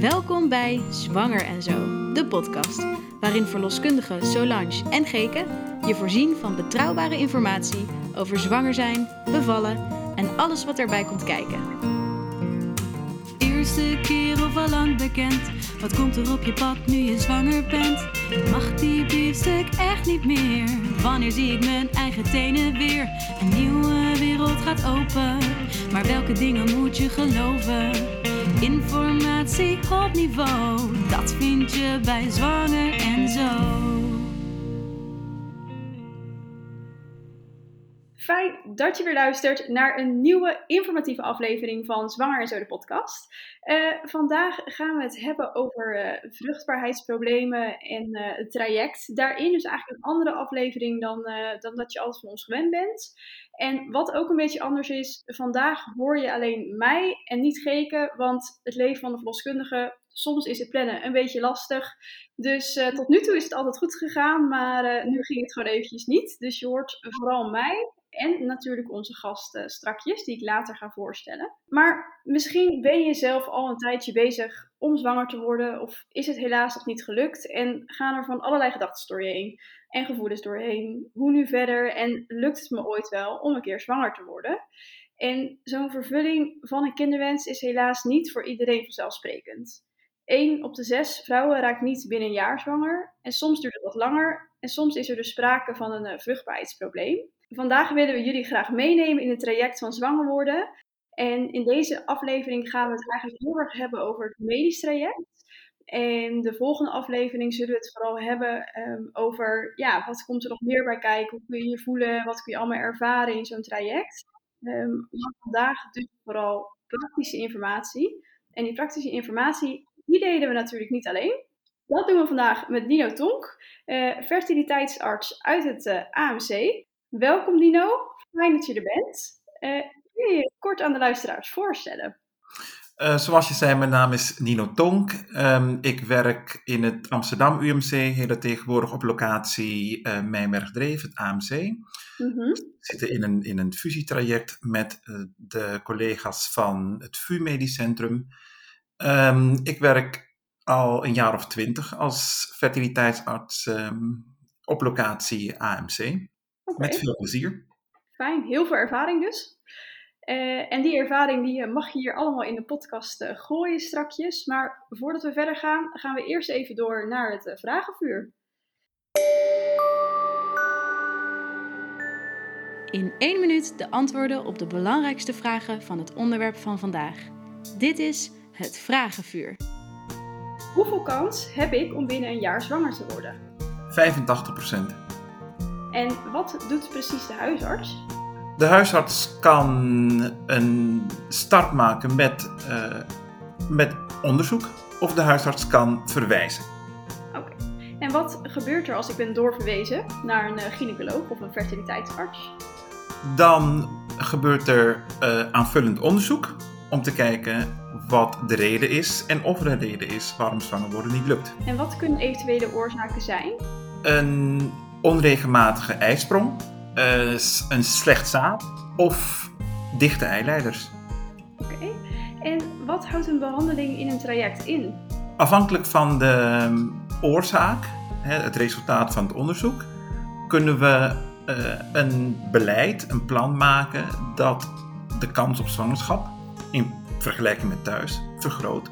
Welkom bij Zwanger en Zo, de podcast, waarin verloskundigen Solange en Geke je voorzien van betrouwbare informatie over zwanger zijn, bevallen en alles wat erbij komt kijken. Eerste keer of al lang bekend, wat komt er op je pad nu je zwanger bent? Mag die biefstuk echt niet meer? Wanneer zie ik mijn eigen tenen weer? Een nieuwe wereld gaat open, maar welke dingen moet je geloven? Informatie op niveau, dat vind je bij Zwanger en Zo. Fijn dat je weer luistert naar een nieuwe informatieve aflevering van Zwanger en Zo de podcast. Eh, vandaag gaan we het hebben over eh, vruchtbaarheidsproblemen en eh, het traject. Daarin dus eigenlijk een andere aflevering dan, dan dat je altijd van ons gewend bent. En wat ook een beetje anders is, vandaag hoor je alleen mij en niet Geke, want het leven van de verloskundige, soms is het plannen een beetje lastig. Dus tot nu toe is het altijd goed gegaan, maar nu ging het gewoon eventjes niet. Dus je hoort vooral mij en natuurlijk onze gasten strakjes, die ik later ga voorstellen. Maar misschien ben je zelf al een tijdje bezig om zwanger te worden, of is het helaas nog niet gelukt en gaan er van allerlei gedachten doorheen en gevoelens doorheen. Hoe nu verder en lukt het me ooit wel om een keer zwanger te worden? En zo'n vervulling van een kinderwens is helaas niet voor iedereen vanzelfsprekend. 1 op de 6 vrouwen raakt niet binnen een jaar zwanger. En soms duurt het wat langer. En soms is er dus sprake van een uh, vruchtbaarheidsprobleem. Vandaag willen we jullie graag meenemen in het traject van zwanger worden. En in deze aflevering gaan we het eigenlijk heel erg hebben over het medisch traject. En de volgende aflevering zullen we het vooral hebben ehm, over ja, wat komt er nog meer bij kijken, hoe kun je je voelen, wat kun je allemaal ervaren in zo'n traject. Um, vandaag dus vooral praktische informatie. En die praktische informatie, die deden we natuurlijk niet alleen. Dat doen we vandaag met Dino Tonk, uh, fertiliteitsarts uit het eh, AMC. Welkom Dino, fijn dat je er bent. Uh, kun je je kort aan de luisteraars voorstellen? Uh, zoals je zei, mijn naam is Nino Tonk. Um, ik werk in het Amsterdam UMC, heel tegenwoordig op locatie uh, Mijnberg-Dreef, het AMC. Mm -hmm. We zitten in een, in een fusietraject met uh, de collega's van het VU Medisch Centrum. Um, ik werk al een jaar of twintig als fertiliteitsarts um, op locatie AMC. Okay. Met veel plezier. Fijn, heel veel ervaring dus. Uh, en die ervaring die uh, mag je hier allemaal in de podcast uh, gooien strakjes. Maar voordat we verder gaan, gaan we eerst even door naar het vragenvuur. In één minuut de antwoorden op de belangrijkste vragen van het onderwerp van vandaag. Dit is het vragenvuur. Hoeveel kans heb ik om binnen een jaar zwanger te worden? 85 procent. En wat doet precies de huisarts? De huisarts kan een start maken met, uh, met onderzoek of de huisarts kan verwijzen. Oké. En wat gebeurt er als ik ben doorverwezen naar een eh, gynaecoloog of een fertiliteitsarts? Dan gebeurt er uh, aanvullend onderzoek om te kijken wat de reden is en of er een reden is waarom zwanger worden niet lukt. En wat kunnen eventuele oorzaken zijn? Een onregelmatige ijsprong, uh, een slecht zaad of dichte eileiders. Oké, en wat houdt een behandeling in een traject in? Afhankelijk van de ehm, oorzaak, het resultaat van het onderzoek, kunnen we uh, een beleid, een plan maken dat de kans op zwangerschap in vergelijking met thuis vergroot.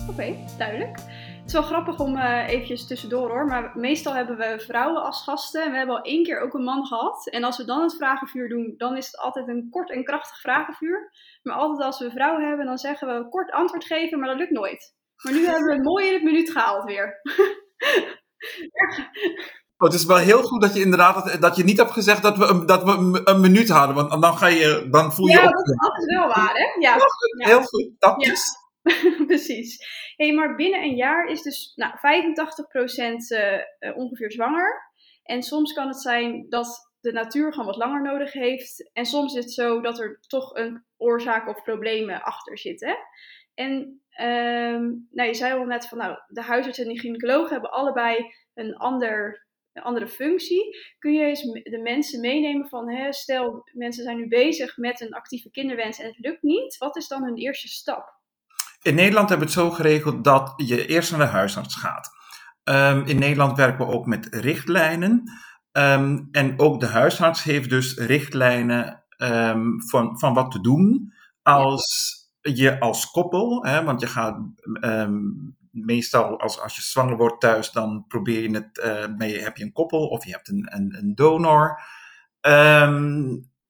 Oké, okay, duidelijk. Het is wel grappig om uh, eventjes tussendoor hoor, maar meestal hebben we vrouwen als gasten. En we hebben al één keer ook een man gehad. En als we dan het vragenvuur doen, dan is het altijd een kort en krachtig vragenvuur. Maar altijd als we vrouwen hebben, dan zeggen we kort antwoord geven, maar dat lukt nooit. Maar nu hebben we het mooi in het minuut gehaald weer. Oh, het is wel heel goed dat je inderdaad dat, je niet hebt gezegd dat we, een, dat we een, minuut hadden, want dan, ga je, dan voel je. Ja, dat, dat, is wel waar, hè? Ja. Heel goed, dat Precies. Hey, maar binnen een jaar is dus nou, 85% uh, uh, ongeveer zwanger. En soms kan het zijn dat de natuur gewoon wat langer nodig heeft. En soms is het zo dat er toch een oorzaak of problemen achter zitten. En um, nou, je zei al net van, nou, de huisarts en de gynaecoloog hebben allebei een, ander, andere functie. Kun je eens de mensen meenemen van, hè, stel mensen zijn nu bezig met een actieve kinderwens en het lukt niet. Wat is dan hun eerste stap? In Nederland hebben we het zo geregeld dat je eerst naar de huisarts gaat. Ehm, in Nederland werken we ook met richtlijnen. Ehm, en ook de huisarts heeft dus richtlijnen um, van, van wat te doen als je als koppel, hè, want je gaat meestal als, als je zwanger wordt thuis, dan probeer je het, uh, heb je een koppel of je hebt een, een, een donor.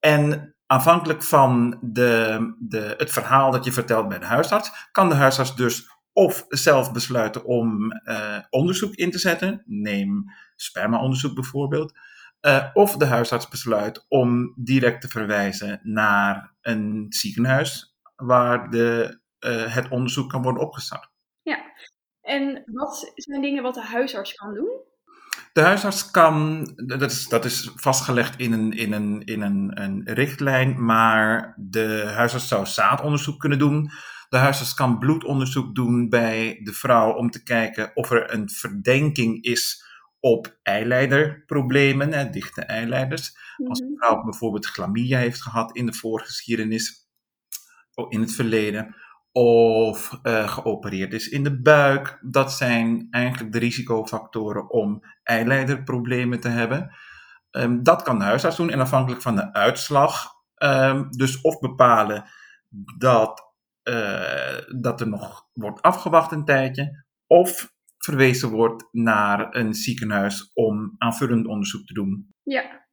en afhankelijk van de, de, het verhaal dat je vertelt bij de huisarts, kan de huisarts dus of zelf besluiten om uh, onderzoek in te zetten, neem spermaonderzoek bijvoorbeeld, uh, of de huisarts besluit om direct te verwijzen naar een ziekenhuis waar de, uh, het onderzoek kan worden opgestart. Ja, en wat zijn dingen wat de huisarts kan doen? De huisarts kan, dat is, dat is vastgelegd in, een, in, een, in een, een richtlijn, maar de huisarts zou zaadonderzoek kunnen doen. De huisarts kan bloedonderzoek doen bij de vrouw om te kijken of er een verdenking is op eileiderproblemen, hè, dichte eileiders. Als een mhm. vrouw bijvoorbeeld chlamydia heeft gehad in de voorgeschiedenis, in het verleden, of uh, geopereerd is in de buik. Dat zijn eigenlijk de risicofactoren om eileiderproblemen te hebben. Um, dat kan de huisarts doen en afhankelijk van de uitslag, um, dus of bepalen dat, uh, dat er nog wordt afgewacht een tijdje, of verwezen wordt naar een ziekenhuis om aanvullend onderzoek te doen. Ja,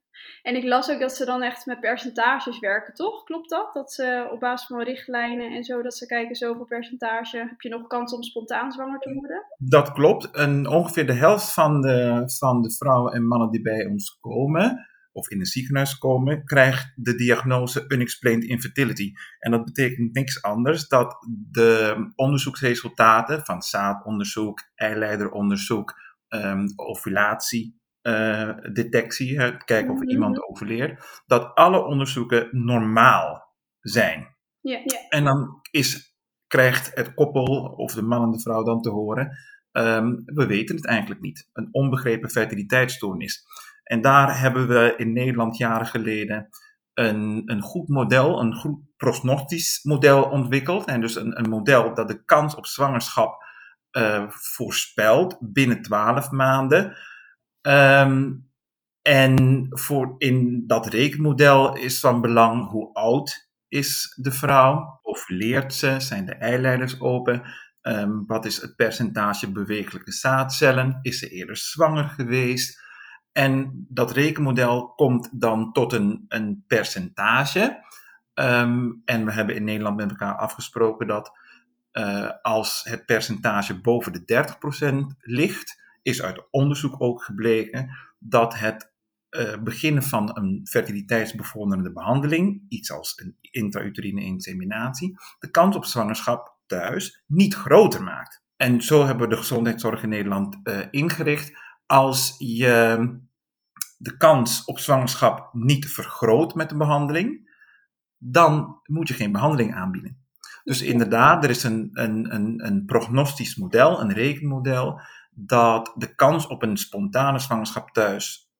en ik las ook dat ze dan echt met percentages werken, toch? Klopt dat? Dat ze op basis van richtlijnen en zo, dat ze kijken zoveel percentage, heb je nog kans om spontaan zwanger te worden? Dat klopt. En ongeveer de helft van de, van de vrouwen en mannen die bij ons komen, of in een ziekenhuis komen, krijgt de diagnose unexplained infertility. En dat betekent niks anders dat de onderzoeksresultaten van zaadonderzoek, eileideronderzoek, um, ovulatie, uh, detectie, kijken of mhm. iemand overleert, dat alle onderzoeken normaal zijn. Ja, ja. En dan is, krijgt het koppel of de man en de vrouw dan te horen, um, we weten het eigenlijk niet. Een onbegrepen fertiliteitsstoornis. En daar hebben we in Nederland jaren geleden een, een goed model, een goed prognostisch model ontwikkeld. En dus een, een model dat de kans op zwangerschap uh, voorspelt binnen 12 maanden. Um, en voor in dat rekenmodel is van belang hoe oud is de vrouw, of leert ze, zijn de eileiders open, um, wat is het percentage bewegelijke zaadcellen, is ze eerder zwanger geweest. En dat rekenmodel komt dan tot een, een percentage. Um, en we hebben in Nederland met elkaar afgesproken dat uh, als het percentage boven de 30% ligt, is uit onderzoek ook gebleken dat het uh, beginnen van een fertiliteitsbevorderende behandeling, iets als een intrauterine inseminatie, de kans op zwangerschap thuis niet groter maakt. En zo hebben we de gezondheidszorg in Nederland uh, ingericht. Als je de kans op zwangerschap niet vergroot met de behandeling, dan moet je geen behandeling aanbieden. Dus inderdaad, er is een, een, een, een prognostisch model, een rekenmodel, dat de kans op een spontane zwangerschap thuis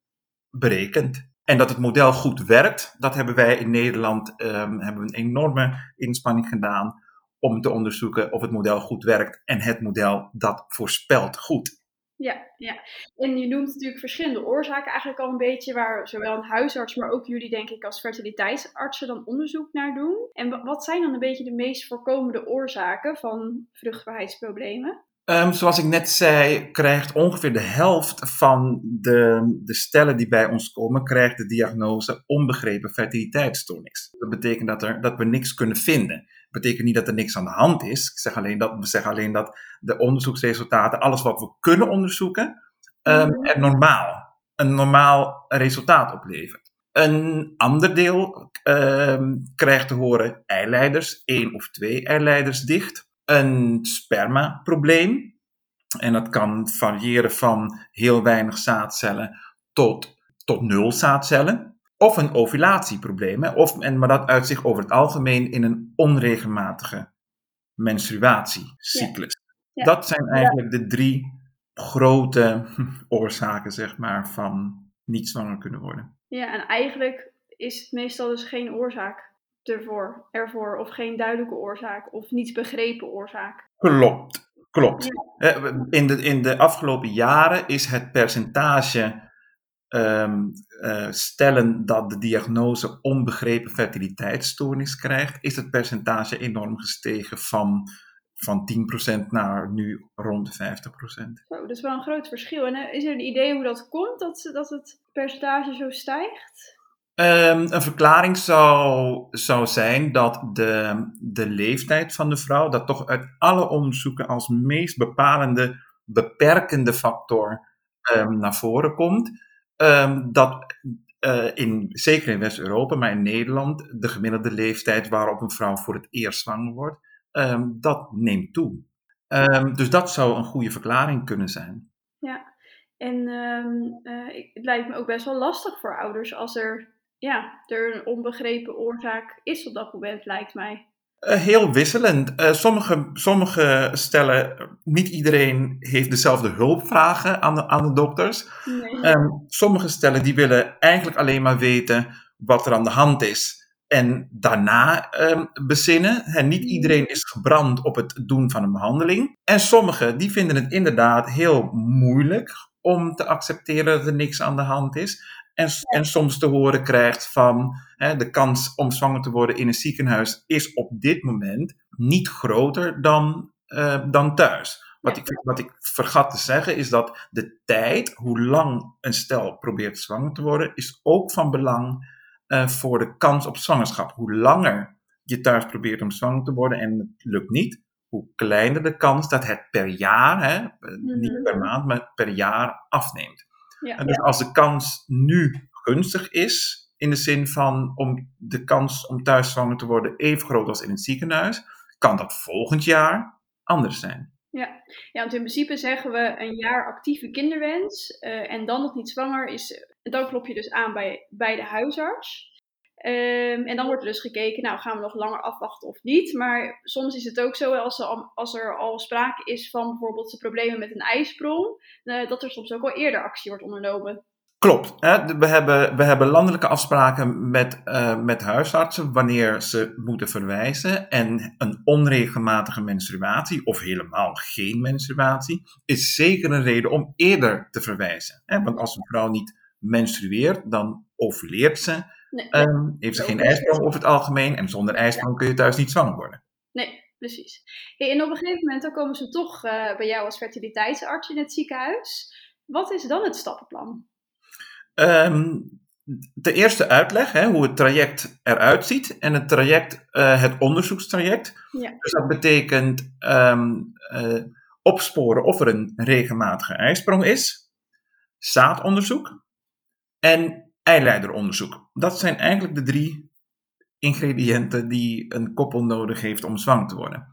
berekent. En dat het model goed werkt, dat hebben wij in Nederland um, hebben een enorme inspanning gedaan om te onderzoeken of het model goed werkt. En het model dat voorspelt goed. Ja, ja, en je noemt natuurlijk verschillende oorzaken eigenlijk al een beetje, waar zowel een huisarts, maar ook jullie denk ik als fertiliteitsartsen dan onderzoek naar doen. En wat zijn dan een beetje de meest voorkomende oorzaken van vruchtbaarheidsproblemen? Um, zoals ik net zei, krijgt ongeveer de helft van de, de stellen die bij ons komen, krijgt de diagnose onbegrepen fertiliteitsstoornis. Dat betekent dat, er, dat we niks kunnen vinden. Dat betekent niet dat er niks aan de hand is. Ik zeg alleen dat, we zeggen alleen dat de onderzoeksresultaten, alles wat we kunnen onderzoeken, um, er normaal, een normaal resultaat oplevert. Een ander deel um, krijgt te horen eileiders, één of twee eileiders dicht een spermaprobleem. En dat kan variëren van heel weinig zaadcellen tot, tot nul zaadcellen. Of een ovulatieprobleem. Of, en, maar dat uit zich over het algemeen in een onregelmatige menstruatiecyclus. Dat zijn eigenlijk de drie grote oorzaken, zeg maar, van niet zwanger kunnen worden. Ja, en eigenlijk is het meestal dus geen oorzaak ervoor, ervoor of geen duidelijke oorzaak of niet begrepen oorzaak. Klopt, klopt. In, de, in de afgelopen jaren is het percentage ehm, eh, stellen dat de diagnose onbegrepen fertiliteitsstoornis krijgt, is het percentage enorm gestegen van, van 10% naar nu rond de 50%. Zo, dat is wel een groot verschil. En eh, is er een idee hoe dat komt, dat, dat het percentage zo stijgt? Um, een verklaring zou, zou zijn dat de, de leeftijd van de vrouw, dat toch uit alle onderzoeken als meest bepalende, beperkende factor um, naar voren komt. Um, dat uh, in, zeker in West-Europa, maar in Nederland, de gemiddelde leeftijd waarop een vrouw voor het eerst zwanger wordt, dat neemt toe. dus dat zou een goede verklaring kunnen zijn. Ja, en uh, het lijkt me ook best wel lastig voor ouders als er ja, er een onbegrepen oorzaak is op dat moment, lijkt mij. Uh, heel wisselend. Uh, sommige, sommige stellen, niet iedereen heeft dezelfde hulpvragen aan de, aan de dokters. Nee. Um, sommige stellen die willen eigenlijk alleen maar weten wat er aan de hand is. En daarna um, bezinnen. En niet iedereen is gebrand op het doen van een behandeling. En sommigen die vinden het inderdaad heel moeilijk om te accepteren dat er niks aan de hand is. En, en soms te horen krijgt van hè, de kans om zwanger te worden in een ziekenhuis is op dit moment niet groter dan, uh, dan thuis. Wat, ik, wat ik vergat te zeggen is dat de tijd, hoe lang een stel probeert zwanger te worden, is ook van belang uh, voor de kans op zwangerschap. Hoe langer je thuis probeert om zwanger te worden en het lukt niet, hoe kleiner de kans dat het per jaar, hè, niet mhm. per maand, maar per jaar afneemt. Ja, en dus als de kans nu gunstig is, in de zin van om de kans om thuis zwanger te worden even groot als in het ziekenhuis, kan dat volgend jaar anders zijn. Ja, ja want in principe zeggen we een jaar actieve kinderwens uh, en dan nog niet zwanger is, dan klop je dus aan bij, bij de huisarts. Um, en dan wordt er dus gekeken, nou gaan we nog langer afwachten of niet. Maar soms is het ook zo, als er, al sprake is van bijvoorbeeld de problemen met een ijsprong, uh, dat er soms ook al eerder actie wordt ondernomen. Klopt. Hè? We, hebben, we hebben landelijke afspraken met, uh, met huisartsen wanneer ze moeten verwijzen. En een onregelmatige menstruatie, of helemaal geen menstruatie, is zeker een reden om eerder te verwijzen. Hè? Want als een vrouw niet menstrueert, dan ovuleert ze. Nee, um, heeft ze geen ijsprong over het algemeen. En zonder ijsprong kun je thuis niet zwanger worden. Nee, precies. Hey, en op een gegeven moment dan komen ze toch uh, bij jou als fertiliteitsarts in het ziekenhuis. Wat is dan het stappenplan? Um, de eerste uitleg, hè, hoe het traject eruit ziet. En het traject, uh, het onderzoekstraject. Ja. Dus dat betekent um, uh, opsporen of er een regelmatige ijsprong is. Zaadonderzoek. En eileideronderzoek. Dat zijn eigenlijk de drie ingrediënten die een koppel nodig heeft om zwanger te worden.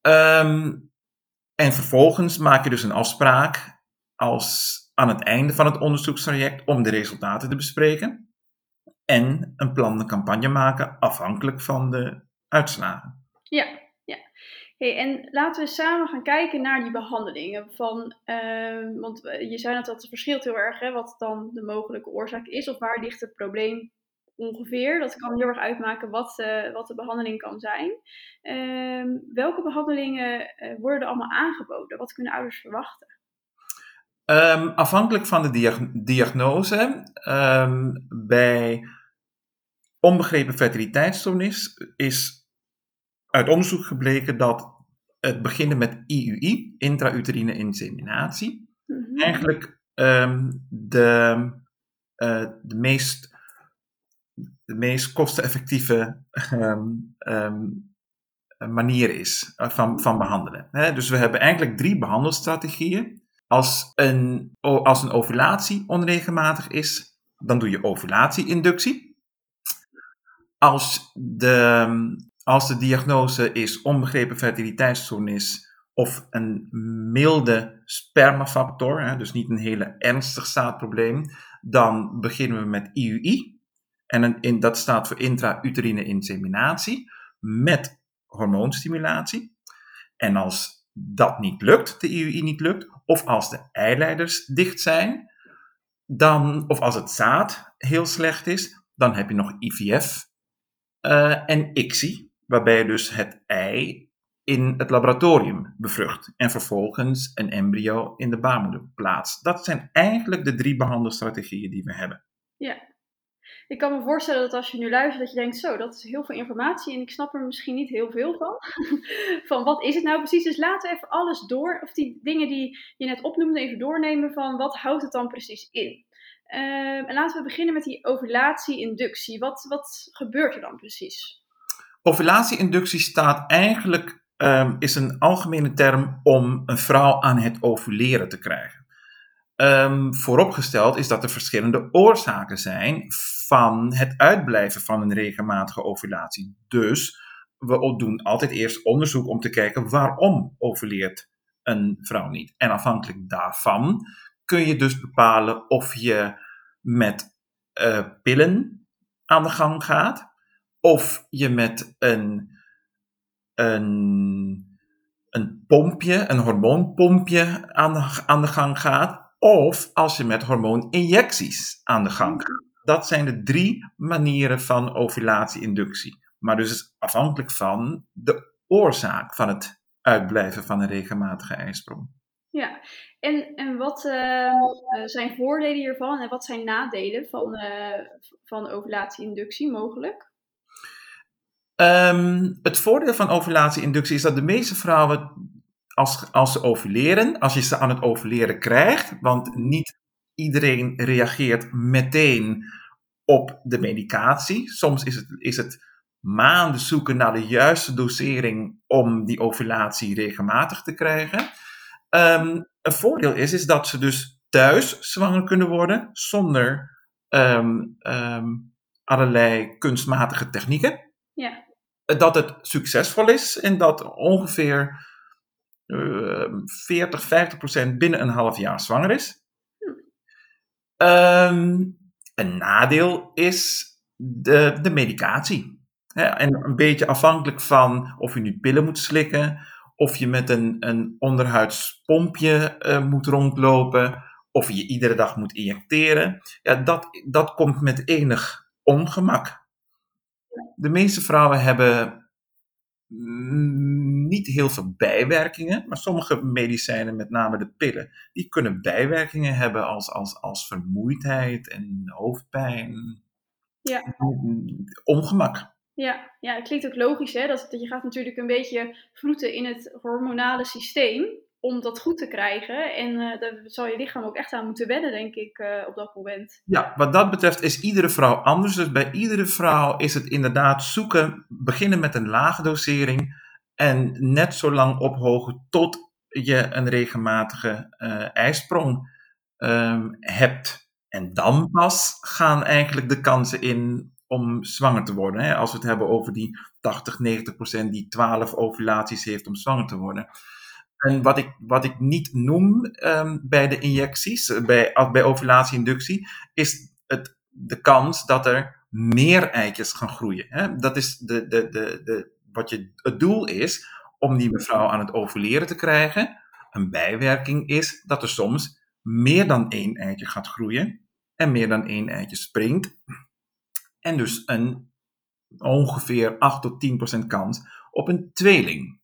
Um, en vervolgens maak je dus een afspraak als aan het einde van het onderzoekstraject om de resultaten te bespreken en een plan de campagne maken afhankelijk van de uitslagen. Ja, Hey, en laten we samen gaan kijken naar die behandelingen. Van, uh, want je zei net dat het verschilt heel erg hè, wat dan de mogelijke oorzaak is of waar ligt het probleem ongeveer. Dat kan heel erg uitmaken wat, uh, wat de behandeling kan zijn. Uh, welke behandelingen eh, worden allemaal aangeboden? Wat kunnen ouders verwachten? Um, afhankelijk van de diag diagnose, bij onbegrepen fertiliteitsstoornis is uit onderzoek gebleken dat het beginnen met IUI, intrauterine inseminatie, mm eigenlijk um, de, uh, de meest, de meest kosteneffectieve um, um, manier is van, van behandelen. dus we hebben eigenlijk drie behandelstrategieën. Als een, als een ovulatie onregelmatig is, dan doe je ovulatie-inductie. Als de, als de diagnose is onbegrepen fertiliteitsstoornis of een milde spermafactor, hè, dus niet een hele ernstig zaadprobleem, dan beginnen we met IUI. En dat staat voor intrauterine inseminatie met hormoonstimulatie. En als dat niet lukt, de IUI niet lukt, of als de eileiders dicht zijn, dan, of als het zaad heel slecht is, dan heb je nog IVF uh, en ICSI, waarbij je dus het ei in het laboratorium bevrucht en vervolgens een embryo in de baarmoeder plaatst. Dat zijn eigenlijk de drie behandelstrategieën die we hebben. Ja, ik kan me voorstellen dat als je nu luistert, dat je denkt, zo, dat is heel veel informatie en ik snap er misschien niet heel veel van. van wat is het nou precies? Dus laten we even alles door, of die dingen die je net opnoemde, even doornemen van wat houdt het dan precies in? Ehm, en laten we beginnen met die ovulatie-inductie. Wat, wat gebeurt er dan precies? Ovulatie-inductie staat eigenlijk, um, is een algemene term om een vrouw aan het ovuleren te krijgen. Um, vooropgesteld is dat er verschillende oorzaken zijn van het uitblijven van een regelmatige ovulatie. Dus we doen altijd eerst onderzoek om te kijken waarom ovuleert een vrouw niet. En afhankelijk daarvan kun je dus bepalen of je met uh, pillen aan de gang gaat, of je met een, een, een pompje, een hormoonpompje aan de, aan de gang gaat, of als je met hormooninjecties aan de gang gaat. Dat zijn de drie manieren van ovulatie-inductie. Maar dus afhankelijk van de oorzaak van het uitblijven van een regelmatige ijsprong. Ja, en, en wat uh, zijn voordelen hiervan en wat zijn nadelen van, uh, van ovulatie-inductie mogelijk? Um, het voordeel van ovulatie-inductie is dat de meeste vrouwen als, als ze ovuleren, als je ze aan het ovuleren krijgt, want niet iedereen reageert meteen op de medicatie. Soms is het, is het maanden zoeken naar de juiste dosering om die ovulatie regelmatig te krijgen. Um, een voordeel is, is dat ze dus thuis zwanger kunnen worden zonder um, allerlei kunstmatige technieken. Ja. Dat het succesvol is en dat ongeveer 40, 50 procent binnen een half jaar zwanger is. Um, een nadeel is de, de medicatie. en een beetje afhankelijk van of je nu pillen moet slikken, of je met een, een onderhuidspompje uh, moet rondlopen, of je iedere dag moet injecteren. Ja, dat, dat komt met enig ongemak. De meeste vrouwen hebben niet heel veel bijwerkingen, maar sommige medicijnen, met name de pillen, die kunnen bijwerkingen hebben als, als, als vermoeidheid en hoofdpijn, ja. ongemak. Ja, ja, het klinkt ook logisch, hè? Dat, dat je gaat natuurlijk een beetje vroeten in het hormonale systeem om dat goed te krijgen. En uh, daar zal je lichaam ook echt aan moeten wennen, denk ik, uh, op dat moment. Ja, wat dat betreft is iedere vrouw anders. Dus bij iedere vrouw is het inderdaad zoeken, beginnen met een lage dosering en net zo lang ophogen tot je een regelmatige uh, ijsprong um, hebt. En dan pas gaan eigenlijk de kansen in om zwanger te worden. Hè? Als we het hebben over die 80, 90 procent die 12 ovulaties heeft om zwanger te worden. En wat ik, wat ik niet noem um, bij de injecties, eh, bij, bij ovulatie-inductie, is het, de kans dat er meer eitjes gaan groeien. Hè? Dat is de, de, de, de, wat je, het doel is om die mevrouw aan het ovuleren te krijgen. Een bijwerking is dat er soms meer dan één eitje gaat groeien en meer dan één eitje springt. En dus een ongeveer 8 tot 10 procent kans op een tweeling.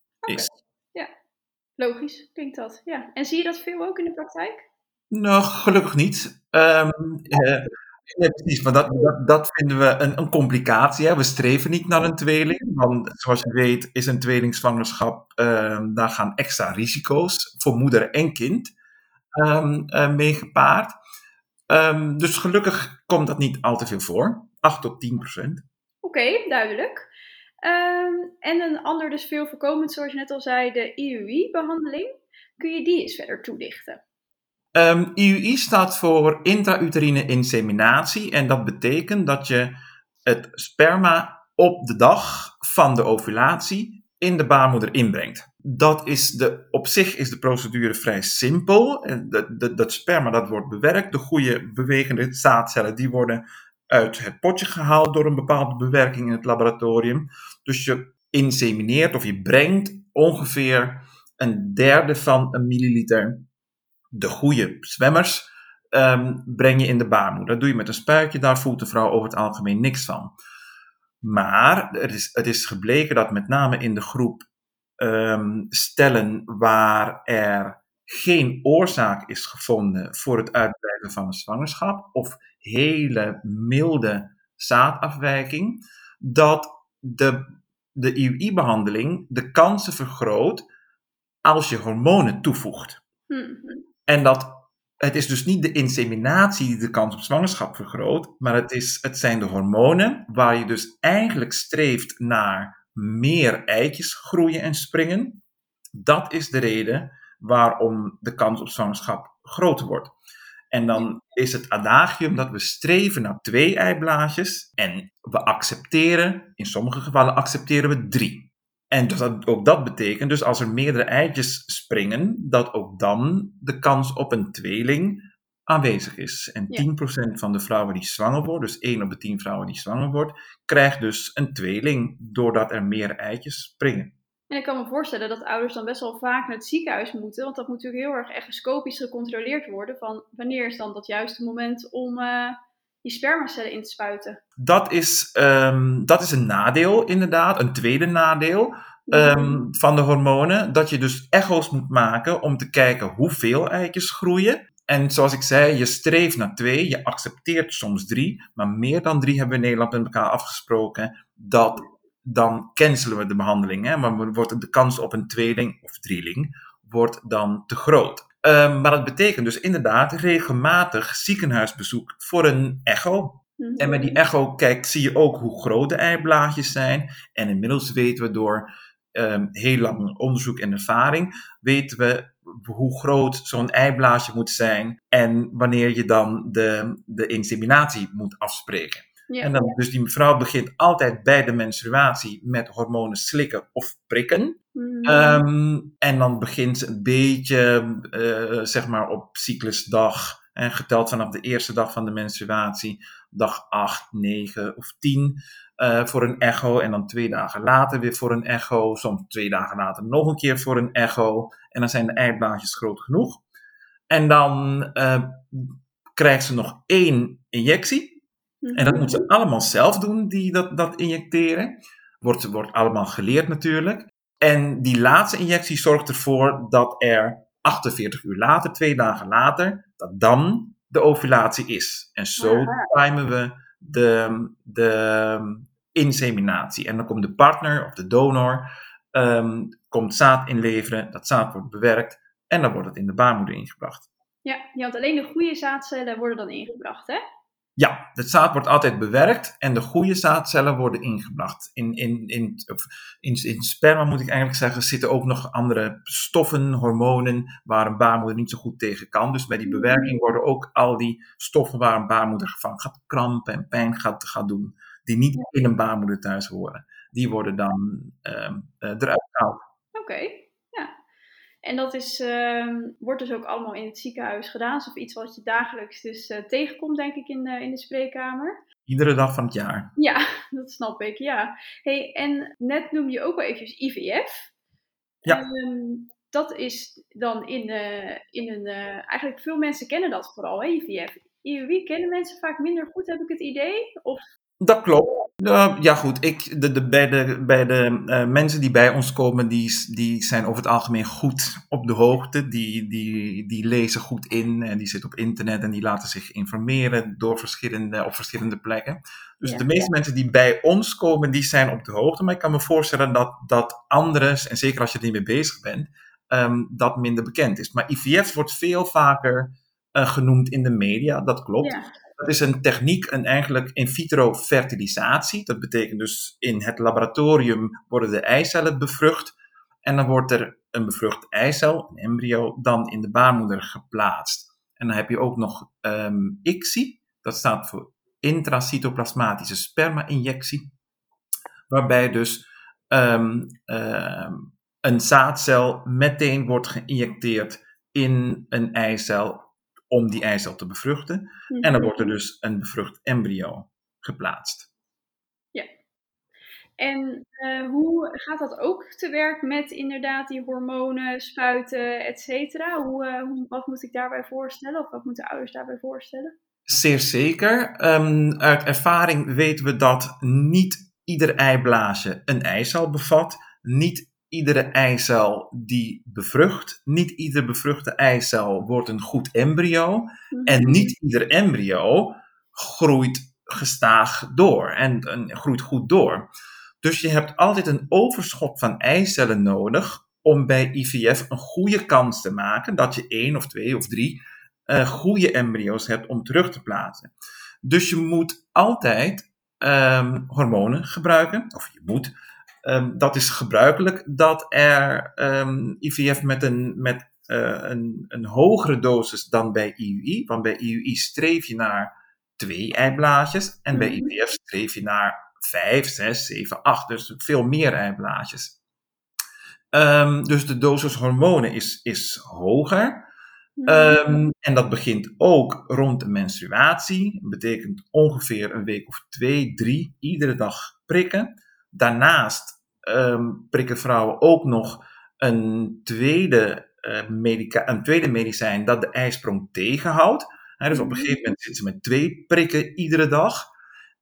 Logisch, klinkt dat. Ja. En zie je dat veel ook in de praktijk? Nou, gelukkig niet. Um, uh, ja, precies, maar dat, dat, dat, vinden we een, een complicatie. Hè. We streven niet naar een tweeling, want zoals je weet is een tweelingzwangerschap, um, daar gaan extra risico's voor moeder en kind um, uh, mee gepaard. dus gelukkig komt dat niet al te veel voor, 8 tot 10 procent. Oké, duidelijk. Um, en een ander dus veel voorkomend, zoals je net al zei, de IUI-behandeling. Kun je die eens verder toelichten? Um, ehm, IUI staat voor intrauterine inseminatie en dat betekent dat je het sperma op de dag van de ovulatie in de baarmoeder inbrengt. Dat is de, op zich is de procedure vrij simpel. Dat sperma dat wordt bewerkt, de goede bewegende zaadcellen die worden uit het potje gehaald door een bepaalde bewerking in het laboratorium. Dus je insemineert of je brengt ongeveer een derde van een milliliter de goede zwemmers um, breng je in de baarmoeder. Dat doe je met een spuitje, daar voelt de vrouw over het algemeen niks van. Maar het is, het is gebleken dat met name in de groep ehm, stellen waar er geen oorzaak is gevonden voor het uitbreiden van een zwangerschap of hele milde zaadafwijking, dat de, de IUI-behandeling de kansen vergroot als je hormonen toevoegt. Hmm. En dat het is dus niet de inseminatie die de kans op zwangerschap vergroot, maar het, is, het zijn de hormonen waar je dus eigenlijk streeft naar meer eitjes groeien en springen. Dat is de reden waarom de kans op zwangerschap groter wordt. En dan is het adagium dat we streven naar twee eiblaadjes en we accepteren, in sommige gevallen accepteren we drie. En dus dat, ook dat betekent dus als er meerdere eitjes springen, dat ook dan de kans op een tweeling aanwezig is. En 10% van de vrouwen die zwanger worden, dus 1 op de 10 vrouwen die zwanger wordt, krijgt dus een tweeling doordat er meer eitjes springen. En ik kan me voorstellen dat ouders dan best wel vaak naar het ziekenhuis moeten, want dat moet natuurlijk heel erg echoscopisch gecontroleerd worden van wanneer is dan dat juiste moment om uh, die spermacellen in te spuiten. Dat is, um, dat is een nadeel inderdaad, een tweede nadeel. Um, van de hormonen, dat je dus echo's moet maken om te kijken hoeveel eitjes groeien. En zoals ik zei, je streeft naar twee, je accepteert soms drie, maar meer dan drie hebben we in Nederland met elkaar afgesproken. Dat dan cancelen we de behandeling. Hè? Maar wordt de kans op een tweeling of drieling wordt dan te groot. Um, maar dat betekent dus inderdaad regelmatig ziekenhuisbezoek voor een echo. Mhm. En met die echo kijk, zie je ook hoe groot de eiblaadjes zijn. En inmiddels weten we door um, heel lang onderzoek en ervaring, weten we hoe groot zo'n eiblaadje moet zijn en wanneer je dan de, de inseminatie moet afspreken. En dan, dus die mevrouw begint altijd bij de menstruatie met hormonen slikken of prikken. Mhm. Ehm, en dan begint ze een beetje, uh, zeg maar, op cyclusdag, en geteld vanaf de eerste dag van de menstruatie, dag 8, 9 of 10, uh, eh, voor een echo. En dan twee dagen later weer voor een echo. Soms twee dagen later nog een keer voor een echo. En dan zijn de eiblaadjes groot genoeg. En dan uh, krijgt ze nog één injectie. En dat moeten ze allemaal zelf doen, die dat, dat injecteren. Wordt, wordt allemaal geleerd natuurlijk. En die laatste injectie zorgt ervoor dat er 48 uur later, twee dagen later, dat dan de ovulatie is. En zo timen we de, de inseminatie. En dan komt de partner of de donor, um, komt zaad inleveren, dat zaad wordt bewerkt en dan wordt het in de baarmoeder ingebracht. Ja, want alleen de goede zaadcellen worden dan ingebracht, hè? Ja, het zaad wordt altijd bewerkt en de goede zaadcellen worden ingebracht. In, in, in, in, in sperma moet ik eigenlijk zeggen, zitten ook nog andere stoffen, hormonen, waar een baarmoeder niet zo goed tegen kan. Dus bij die bewerking worden ook al die stoffen waar een baarmoeder van gaat krampen en pijn gaat, gaat doen, die niet in een baarmoeder thuis horen, die worden dan uh, eruit gehaald. Oké. En dat is, uh, wordt dus ook allemaal in het ziekenhuis gedaan. Of iets wat je dagelijks dus uh, tegenkomt, denk ik, in de, in de spreekkamer. Iedere dag van het jaar. Ja, dat snap ik, ja. Hey, en net noem je ook wel eventjes IVF. Ja. Um, dat is dan in, uh, in een... Eh, eigenlijk veel mensen kennen dat vooral, hè, IVF. IUI kennen mensen vaak minder goed, heb ik het idee? Of dat klopt. Uh, ja, goed. Ik, de, de, bij de, bij de uh, mensen die bij ons komen, die, die zijn over het algemeen goed op de hoogte. Die, die, die lezen goed in en die zitten op internet en die laten zich informeren door verschillende, op verschillende plekken. Dus de meeste mensen die bij ons komen, die zijn op de hoogte. Maar ik kan me voorstellen dat, dat anderen, en zeker als je er niet mee bezig bent, um, dat minder bekend is. Maar IVF wordt veel vaker uh, genoemd in de media, dat klopt. Ja. Dat is een techniek, een eigenlijk in vitro fertilisatie. Dat betekent dus in het laboratorium worden de eicellen bevrucht. En dan wordt er een bevrucht eicel, een embryo, dan in de baarmoeder geplaatst. En dan heb je ook nog um, ICSI, dat staat voor intracytoplasmatische sperma-injectie. Waarbij dus um, um, een zaadcel meteen wordt geïnjecteerd in een eicel om die eicel te bevruchten. En dan mhm. wordt er dus een bevrucht embryo geplaatst. Ja. En uh, hoe gaat dat ook te werk met inderdaad die hormonen, spuiten, et cetera? Hoe, uh, hoe, wat moet ik daarbij voorstellen of wat moeten ouders daarbij voorstellen? Zeer zeker. Um, uit ervaring weten we dat niet ieder eiblaasje een eicel bevat. Niet iedere eicel die bevrucht. Niet ieder bevruchte eicel wordt een goed embryo. Mhm. En niet ieder embryo groeit gestaag door en, en groeit goed door. Dus je hebt altijd een overschot van eicellen nodig om bij IVF een goede kans te maken dat je één of twee of drie uh, goede embryo's hebt om terug te plaatsen. Dus je moet altijd um, hormonen gebruiken, of je moet. Um, dat is gebruikelijk dat er um, IVF met, een, met uh, een, een hogere dosis dan bij IUI, want bij IUI streef je naar twee eiblaadjes en bij IVF streef je naar vijf, zes, zeven, acht, dus veel meer eiblaadjes. Um, dus de dosis hormonen is, is hoger. Um, en dat begint ook rond de menstruatie. Dat betekent ongeveer een week of twee, drie, iedere dag prikken. Daarnaast um, prikken vrouwen ook nog een tweede, uh, medica een tweede medicijn dat de ijsprong tegenhoudt. He, dus op een gegeven moment zitten ze met twee prikken iedere dag.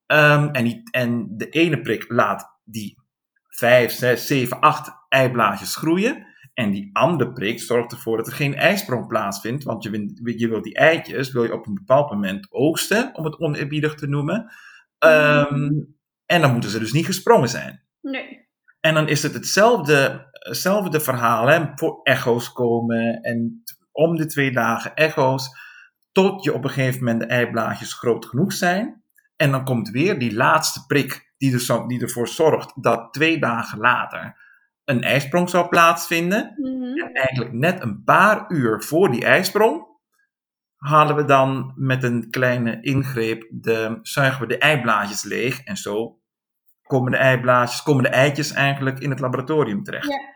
Um, en, die, en de ene prik laat die 5, 6, 7, 8 eiblaadjes groeien. En die andere prik zorgt ervoor dat er geen ijsprong plaatsvindt. Want je, je wil die eitjes wil je op een bepaald moment oogsten, om het oneerbiedig te noemen. Um, en dan moeten ze dus niet gesprongen zijn. Nee. En dan is het hetzelfde, hetzelfde verhaal hè, voor echo's komen. En om de twee dagen echo's. Tot je op een gegeven moment de eiblaadjes groot genoeg zijn. En dan komt weer die laatste prik die, er, die ervoor zorgt dat twee dagen later een ijsprong zou plaatsvinden. Mhm. En eigenlijk net een paar uur voor die ijsprong halen we dan met een kleine ingreep, de, zuigen we de eiblaadjes leeg. En zo komen de eiblaadjes, komen de eitjes eigenlijk in het laboratorium terecht. Ja.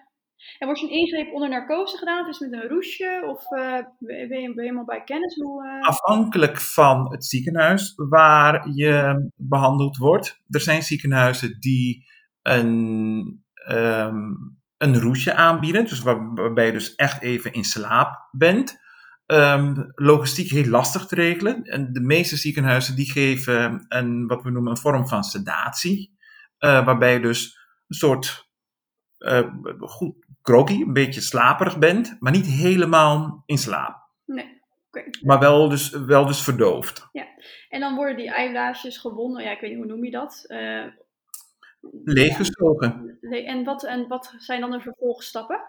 En wordt een ingreep onder narcose gedaan? Het met een roesje? Of uh, ben, je, ben je helemaal bij kennis? Hoe, uh... Afhankelijk van het ziekenhuis waar je behandeld wordt. Er zijn ziekenhuizen die een, um, een roesje aanbieden. Dus waar, waarbij je dus echt even in slaap bent. Um, logistiek heel lastig te regelen. En de meeste ziekenhuizen die geven een, wat we noemen een vorm van sedatie. Uh, waarbij je dus een soort uh, goed groggy, een beetje slaperig bent, maar niet helemaal in slaap. Nee, oké. Okay. Maar wel dus, wel dus verdoofd. Ja, en dan worden die eiblaasjes gewonnen, ja, ik weet niet, hoe noem je dat? Uh, Leeggezogen. En wat, en wat zijn dan de vervolgstappen?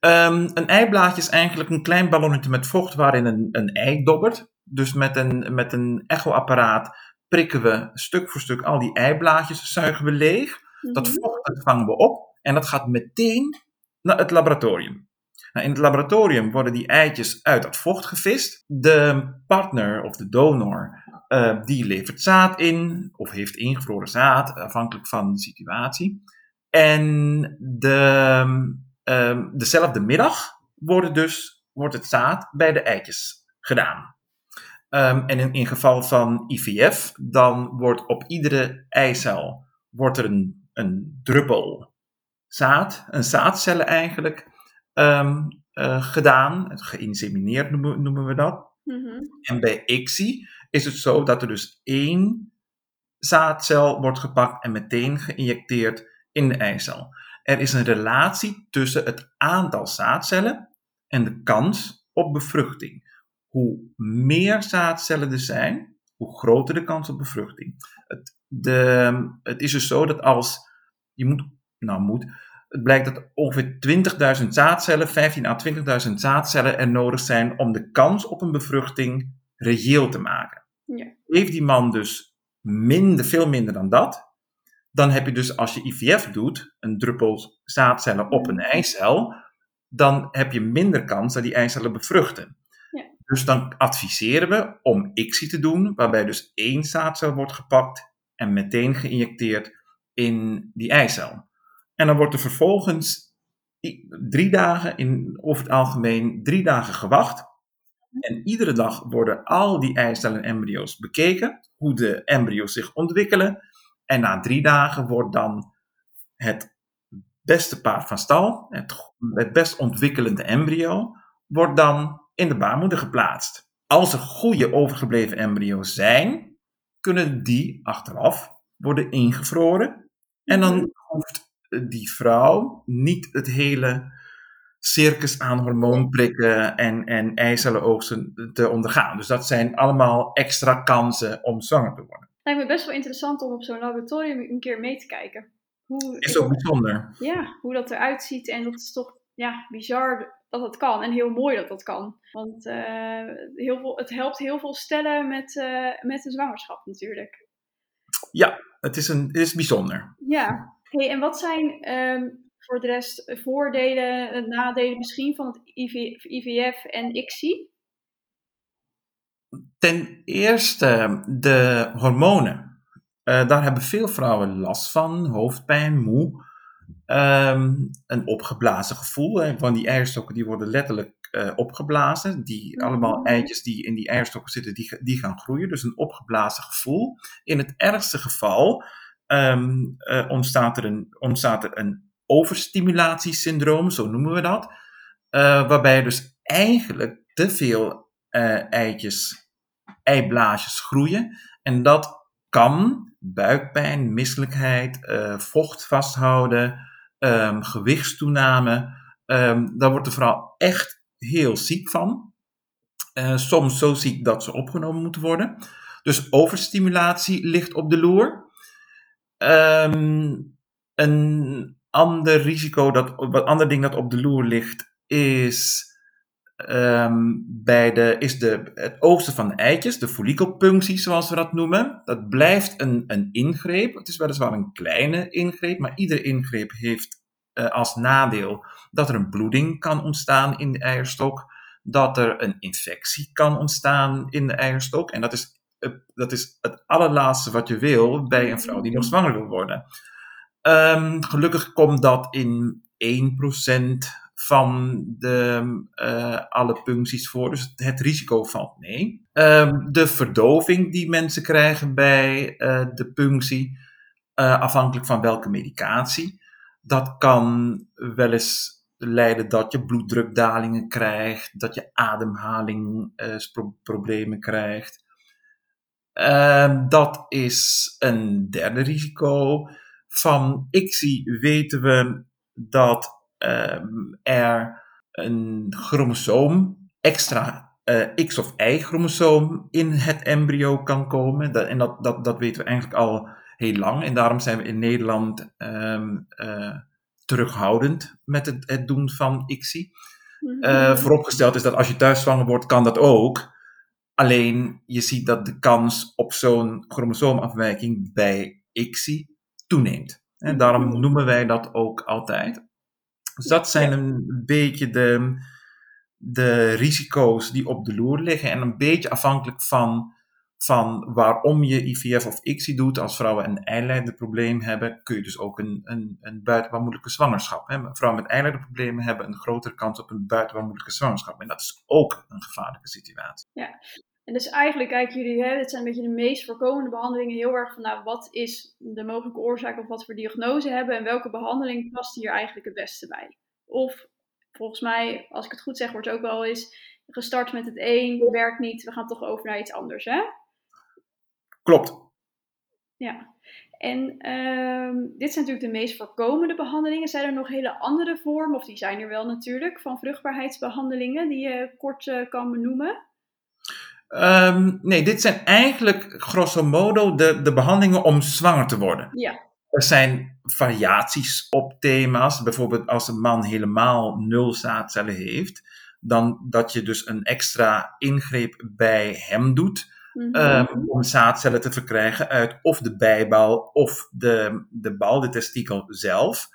Um, een eiblaadje is eigenlijk een klein ballonnetje met vocht waarin een, een ei dobbert. Dus met een, met een echoapparaat prikken we stuk voor stuk al die eiblaadjes, zuigen we leeg. -hmm. Dat vocht dat vangen we op en dat gaat meteen naar het laboratorium. Nou, in het laboratorium worden die eitjes uit dat vocht gevist. De partner of de donor uh, die levert zaad in of heeft ingevroren zaad, afhankelijk van de situatie. En de, um, dezelfde middag wordt, dus, wordt het zaad bij de eitjes gedaan. Um, en in, in geval van IVF, dan wordt op iedere eicel wordt er een, een druppel zaad, een zaadcellen eigenlijk, um, uh, gedaan. Geïnsemineerd noemen, noemen we dat. Mm -hmm. En bij ICSI is het zo dat er dus één zaadcel wordt gepakt en meteen geïnjecteerd in de eicel. Er is een relatie tussen het aantal zaadcellen en de kans op bevruchting. Hoe meer zaadcellen er zijn, hoe groter de kans op bevruchting. Het, de, het is dus zo dat als je moet, nou moet, het blijkt dat ongeveer 20.000 zaadcellen, 15 à 20.000 zaadcellen er nodig zijn om de kans op een bevruchting reëel te maken. Ja. Heeft die man dus minder, veel minder dan dat, dan heb je dus als je IVF doet, een druppel zaadcellen op een eicel, dan heb je minder kans dat die eicellen bevruchten. Dus dan adviseren we om ICSI te doen, waarbij dus één zaadcel wordt gepakt en meteen geïnjecteerd in die eicel. En dan wordt er vervolgens drie dagen, in, over het algemeen drie dagen gewacht. En iedere dag worden al die eicellen en embryo's bekeken, hoe de embryo's zich ontwikkelen. En na drie dagen wordt dan het beste paard van stal, het, het best ontwikkelende embryo, wordt dan in de baarmoeder geplaatst. Als er goede overgebleven embryo's zijn, kunnen die achteraf worden ingevroren En dan mhm. hoeft die vrouw niet het hele circus aan hormoonprikken en, en eicellenoogsten te ondergaan. Dus dat zijn allemaal extra kansen om zwanger te worden. Lijkt me best wel interessant om op zo'n laboratorium een keer mee te kijken. Hoe, is ook bijzonder. Ja, hoe dat eruit ziet. En dat is toch ja, bizar dat dat kan. En heel mooi dat dat kan. Want uh, heel veel, het helpt heel veel stellen met, uh, met een zwangerschap natuurlijk. Ja, het is, een, het is bijzonder. Ja. Hey, en wat zijn um, voor de rest voordelen, nadelen misschien van het IV, IVF en ICSI? Ten eerste de hormonen. Uh, daar hebben veel vrouwen last van, hoofdpijn, moe. Um, een opgeblazen gevoel. Hè, van die eierstokken die worden letterlijk uh, opgeblazen. Die, mm Allemaal eitjes die in die eierstokken zitten, die, die gaan groeien. Dus een opgeblazen gevoel. In het ergste geval um, uh, ontstaat, er een, ontstaat er een overstimulatiesyndroom, zo noemen we dat. Uh, waarbij dus eigenlijk te veel eitjes, eiblaasjes groeien. En dat kan buikpijn, misselijkheid, vocht vasthouden, um, gewichtstoename. Um, daar wordt de vrouw echt heel ziek van. Uh, soms zo ziek dat ze opgenomen moeten worden. Dus overstimulatie ligt op de loer. Um, een ander risico, dat, wat ander ding dat op de loer ligt, is, um, bij de, is de, het oogsten van de eitjes, de follikelpunctie zoals we dat noemen. Dat blijft een, een ingreep. Het is weliswaar een kleine ingreep, maar iedere ingreep heeft uh, als nadeel dat er een bloeding kan ontstaan in de eierstok, dat er een infectie kan ontstaan in de eierstok. En dat is, dat is het allerlaatste wat je wil bij een vrouw die nog zwanger wil worden. Um, gelukkig komt dat in 1% van de, uh, alle puncties voor. Dus het risico valt mee. Um, de verdoving die mensen krijgen bij uh, de punctie, uh, afhankelijk van welke medicatie, dat kan wel eens leiden dat je bloeddrukdalingen krijgt, dat je ademhalingsproblemen krijgt. Ehm, dat is een derde risico. Van ICSI weten we dat Ehm, er een chromosoom, extra uh, X of Y-chromosoom in het embryo kan komen. Dat, en dat, dat, dat weten we eigenlijk al heel lang. En daarom zijn we in Nederland um, uh, terughoudend met het, het, doen van ICSI. Uh, vooropgesteld is dat als je thuis zwanger wordt, kan dat ook. Alleen je ziet dat de kans op zo'n chromosoomafwijking bij ICSI toeneemt. En daarom noemen wij dat ook altijd. Dus dat zijn een beetje de, de risico's die op de loer liggen. En een beetje afhankelijk van, van waarom je IVF of ICSI doet. Als vrouwen een eileiderprobleem hebben, kun je dus ook een, een, een zwangerschap. Hè. Vrouwen met eileiderproblemen hebben een grotere kans op een buitenbaarmoedelijke zwangerschap. En dat is ook een gevaarlijke situatie. Ja, en dus eigenlijk kijken jullie, hè, dit zijn een beetje de meest voorkomende behandelingen, heel erg van nou, wat is de mogelijke oorzaak of wat voor diagnose hebben en welke behandeling past hier eigenlijk het beste bij. Of volgens mij, als ik het goed zeg, wordt ook wel eens gestart met het een, werkt niet, we gaan toch over naar iets anders, hè? Klopt. Ja. En um, dit zijn natuurlijk de meest voorkomende behandelingen. Zijn er nog hele andere vormen, of die zijn er wel natuurlijk, van vruchtbaarheidsbehandelingen die je kort uh, kan benoemen? Um, nee, dit zijn eigenlijk grosso modo de, de behandelingen om zwanger te worden. Ja. Er zijn variaties op thema's. Bijvoorbeeld als een man helemaal nul zaadcellen heeft, dan dat je dus een extra ingreep bij hem doet. Mm -hmm. om zaadcellen te verkrijgen uit of de bijbal of de, de bal, de testikel zelf.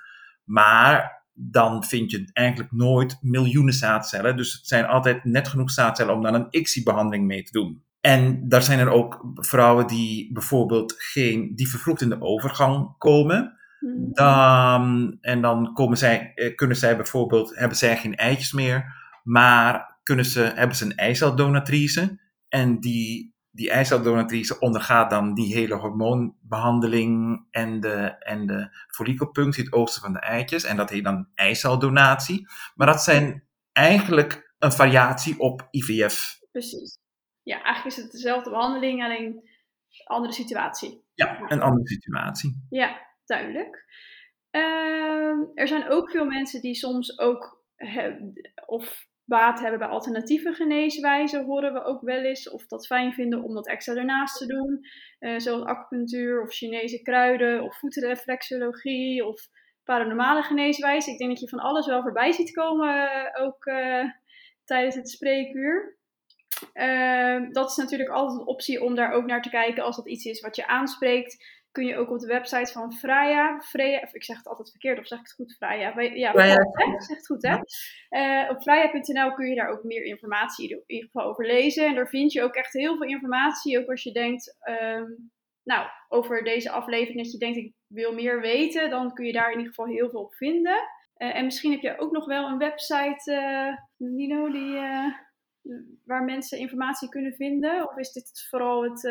Maar dan vind je eigenlijk nooit miljoenen zaadcellen. Dus het zijn altijd net genoeg zaadcellen om dan een ICSI-behandeling mee te doen. En daar zijn er ook vrouwen die bijvoorbeeld geen, die vervroegd in de overgang komen. Mhm. Dan, en dan komen zij, eh, kunnen zij bijvoorbeeld, hebben zij geen eitjes meer, maar kunnen ze, hebben ze een eiceldonatrice. En die die eiceldonatrice ondergaat dan die hele hormoonbehandeling en de, en de het oosten van de eitjes. En dat heet dan eiceldonatie. Maar dat zijn eigenlijk een variatie op IVF. Precies. Ja, eigenlijk is het dezelfde behandeling, alleen een andere situatie. Ja, een andere situatie. Ja, duidelijk. Ehm, er zijn ook veel mensen die soms ook of baat hebben bij alternatieve geneeswijzen, horen we ook wel eens. Of dat fijn vinden om dat extra ernaast te doen. Uh, zoals acupunctuur of Chinese kruiden of voetreflexologie of paranormale geneeswijze. Ik denk dat je van alles wel voorbij ziet komen, eh, ook uh, tijdens het spreekuur. Dat is natuurlijk altijd een optie om daar ook naar te kijken als dat iets is wat je aanspreekt kun je ook op de website van Freya, Freya ik zeg het altijd verkeerd, of zeg ik het goed, Freya? Ja, Freya. ik zeg het goed, hè? Uh, op freya.nl kun je daar ook meer informatie in ieder geval over lezen. En daar vind je ook echt heel veel informatie, ook als je denkt, uh, nou, over deze aflevering, dat je denkt, ik wil meer weten, dan kun je daar in ieder geval heel veel op vinden. Uh, en misschien heb je ook nog wel een website, uh, Nino, die, waar mensen informatie kunnen vinden? Of is dit vooral het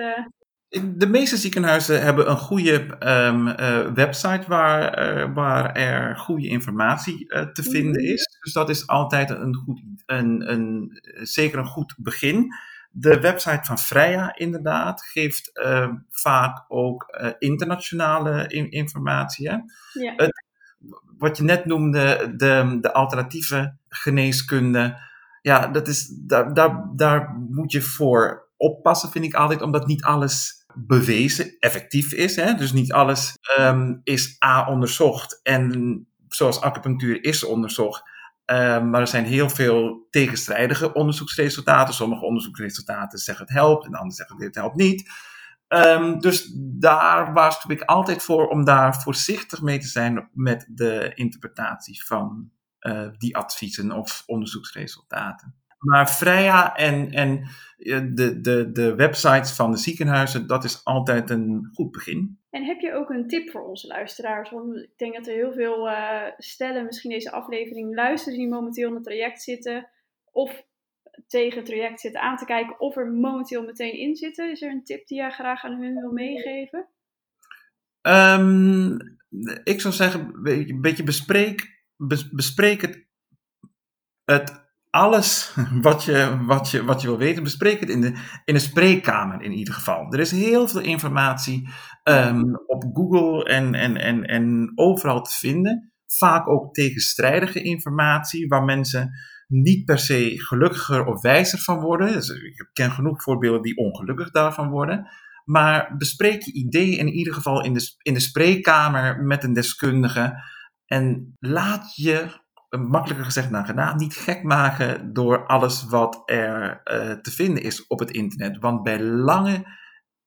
de meeste ziekenhuizen hebben een goede um, uh, website waar, uh, waar er goede informatie uh, te vinden mhm. is. Dus dat is altijd een goed, een, een, zeker een goed begin. De website van Freya inderdaad geeft vaak ook internationale in, informatie. Hè? Ja. Het, wat je net noemde, de, de alternatieve geneeskunde. Ja, dat is, daar, daar, daar moet je voor oppassen, vind ik altijd, omdat niet alles bewezen effectief is. Hè? Dus niet alles um, is A onderzocht en zoals acupunctuur is onderzocht. Um, maar er zijn heel veel tegenstrijdige onderzoeksresultaten. Sommige onderzoeksresultaten zeggen het helpt en anderen zeggen het helpt niet. Um, dus daar waarschuw ik altijd voor om daar voorzichtig mee te zijn met de interpretatie van uh, die adviezen of onderzoeksresultaten. Maar Freya en, en de, de, de websites van de ziekenhuizen, dat is altijd een goed begin. En heb je ook een tip voor onze luisteraars? Want ik denk dat er heel veel uh, stellen misschien deze aflevering luisteren die momenteel in het traject zitten. Of tegen het traject zitten aan te kijken of er momenteel meteen in zitten. Is er een tip die jij graag aan hun wil meegeven? Um, ik zou zeggen, een beetje bespreek, bespreek het, het alles wat je, wat, je, wat je wil weten, bespreek het in de, in de spreekkamer in ieder geval. Er is heel veel informatie um, op Google en, en, en, en overal te vinden. Vaak ook tegenstrijdige informatie, waar mensen niet per se gelukkiger of wijzer van worden. Dus ik ken genoeg voorbeelden die ongelukkig daarvan worden. Maar bespreek je ideeën in ieder geval in de, in de spreekkamer met een deskundige. En laat je makkelijker gezegd dan gedaan, niet gek maken door alles wat er uh, te vinden is op het internet. Want bij lange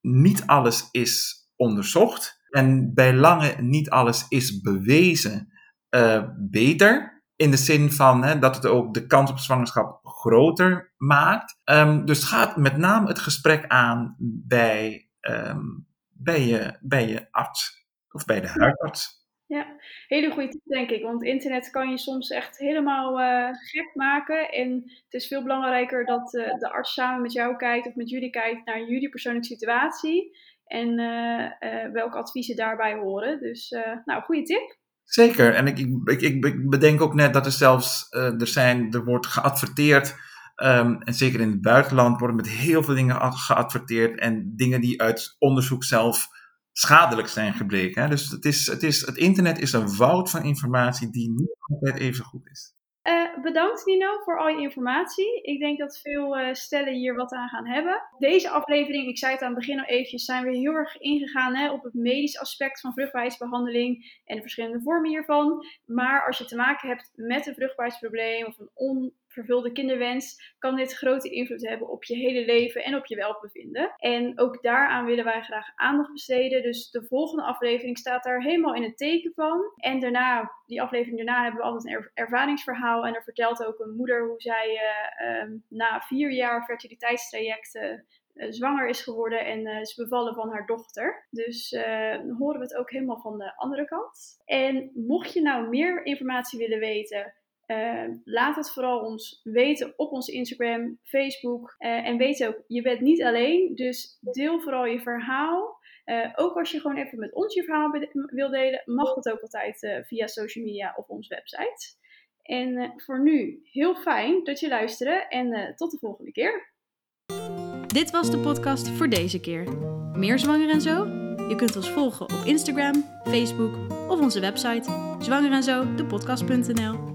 niet alles is onderzocht en bij lange niet alles is bewezen uh, beter. In de zin van hè, dat het ook de kans op zwangerschap groter maakt. Um, dus gaat met name het gesprek aan bij, um, bij, je, bij je arts of bij de huisarts. Ja, hele goede tip denk ik. Want internet kan je soms echt helemaal uh, gek maken. En het is veel belangrijker dat uh, de arts samen met jou kijkt of met jullie kijkt naar jullie persoonlijke situatie. En uh, welke adviezen daarbij horen. Dus nou, goede tip. Zeker. En ik, ik, ik, ik bedenk ook net dat er zelfs, er, zijn, er wordt geadverteerd. Um, en zeker in het buitenland worden met heel veel dingen geadverteerd. En dingen die uit onderzoek zelf schadelijk zijn gebleken. Hè? Dus het, is, het, is, het internet is een woud van informatie die niet altijd even goed is. Uh, bedankt Nino voor al je informatie. Ik denk dat veel uh, stellen hier wat aan gaan hebben. Deze aflevering, ik zei het aan het begin al eventjes, zijn we heel erg ingegaan hè, op het medisch aspect van vruchtbaarheidsbehandeling en de verschillende vormen hiervan. Maar als je te maken hebt met een vruchtbaarheidsprobleem of een on vervulde kinderwens, kan dit grote invloed hebben op je hele leven en op je welbevinden. En ook daaraan willen wij graag aandacht besteden. Dus de volgende aflevering staat daar helemaal in het teken van. En daarna, die aflevering daarna, hebben we altijd een ervaringsverhaal. En er vertelt ook een moeder hoe zij uh, um, na vier jaar fertiliteitstrajecten uh, zwanger is geworden en uh, is bevallen van haar dochter. Dus horen we het ook helemaal van de andere kant. En mocht je nou meer informatie willen weten uh, laat het vooral ons weten op onze Instagram, Facebook. Uh, en weet ook, je bent niet alleen. Dus deel vooral je verhaal. Uh, ook als je gewoon even met ons je verhaal wil delen, mag dat ook altijd via social media of onze website. En voor nu heel fijn dat je luisterde en tot de volgende keer. Dit was de podcast voor deze keer. Meer zwanger en zo? Je kunt ons volgen op Instagram, Facebook of onze website zwanger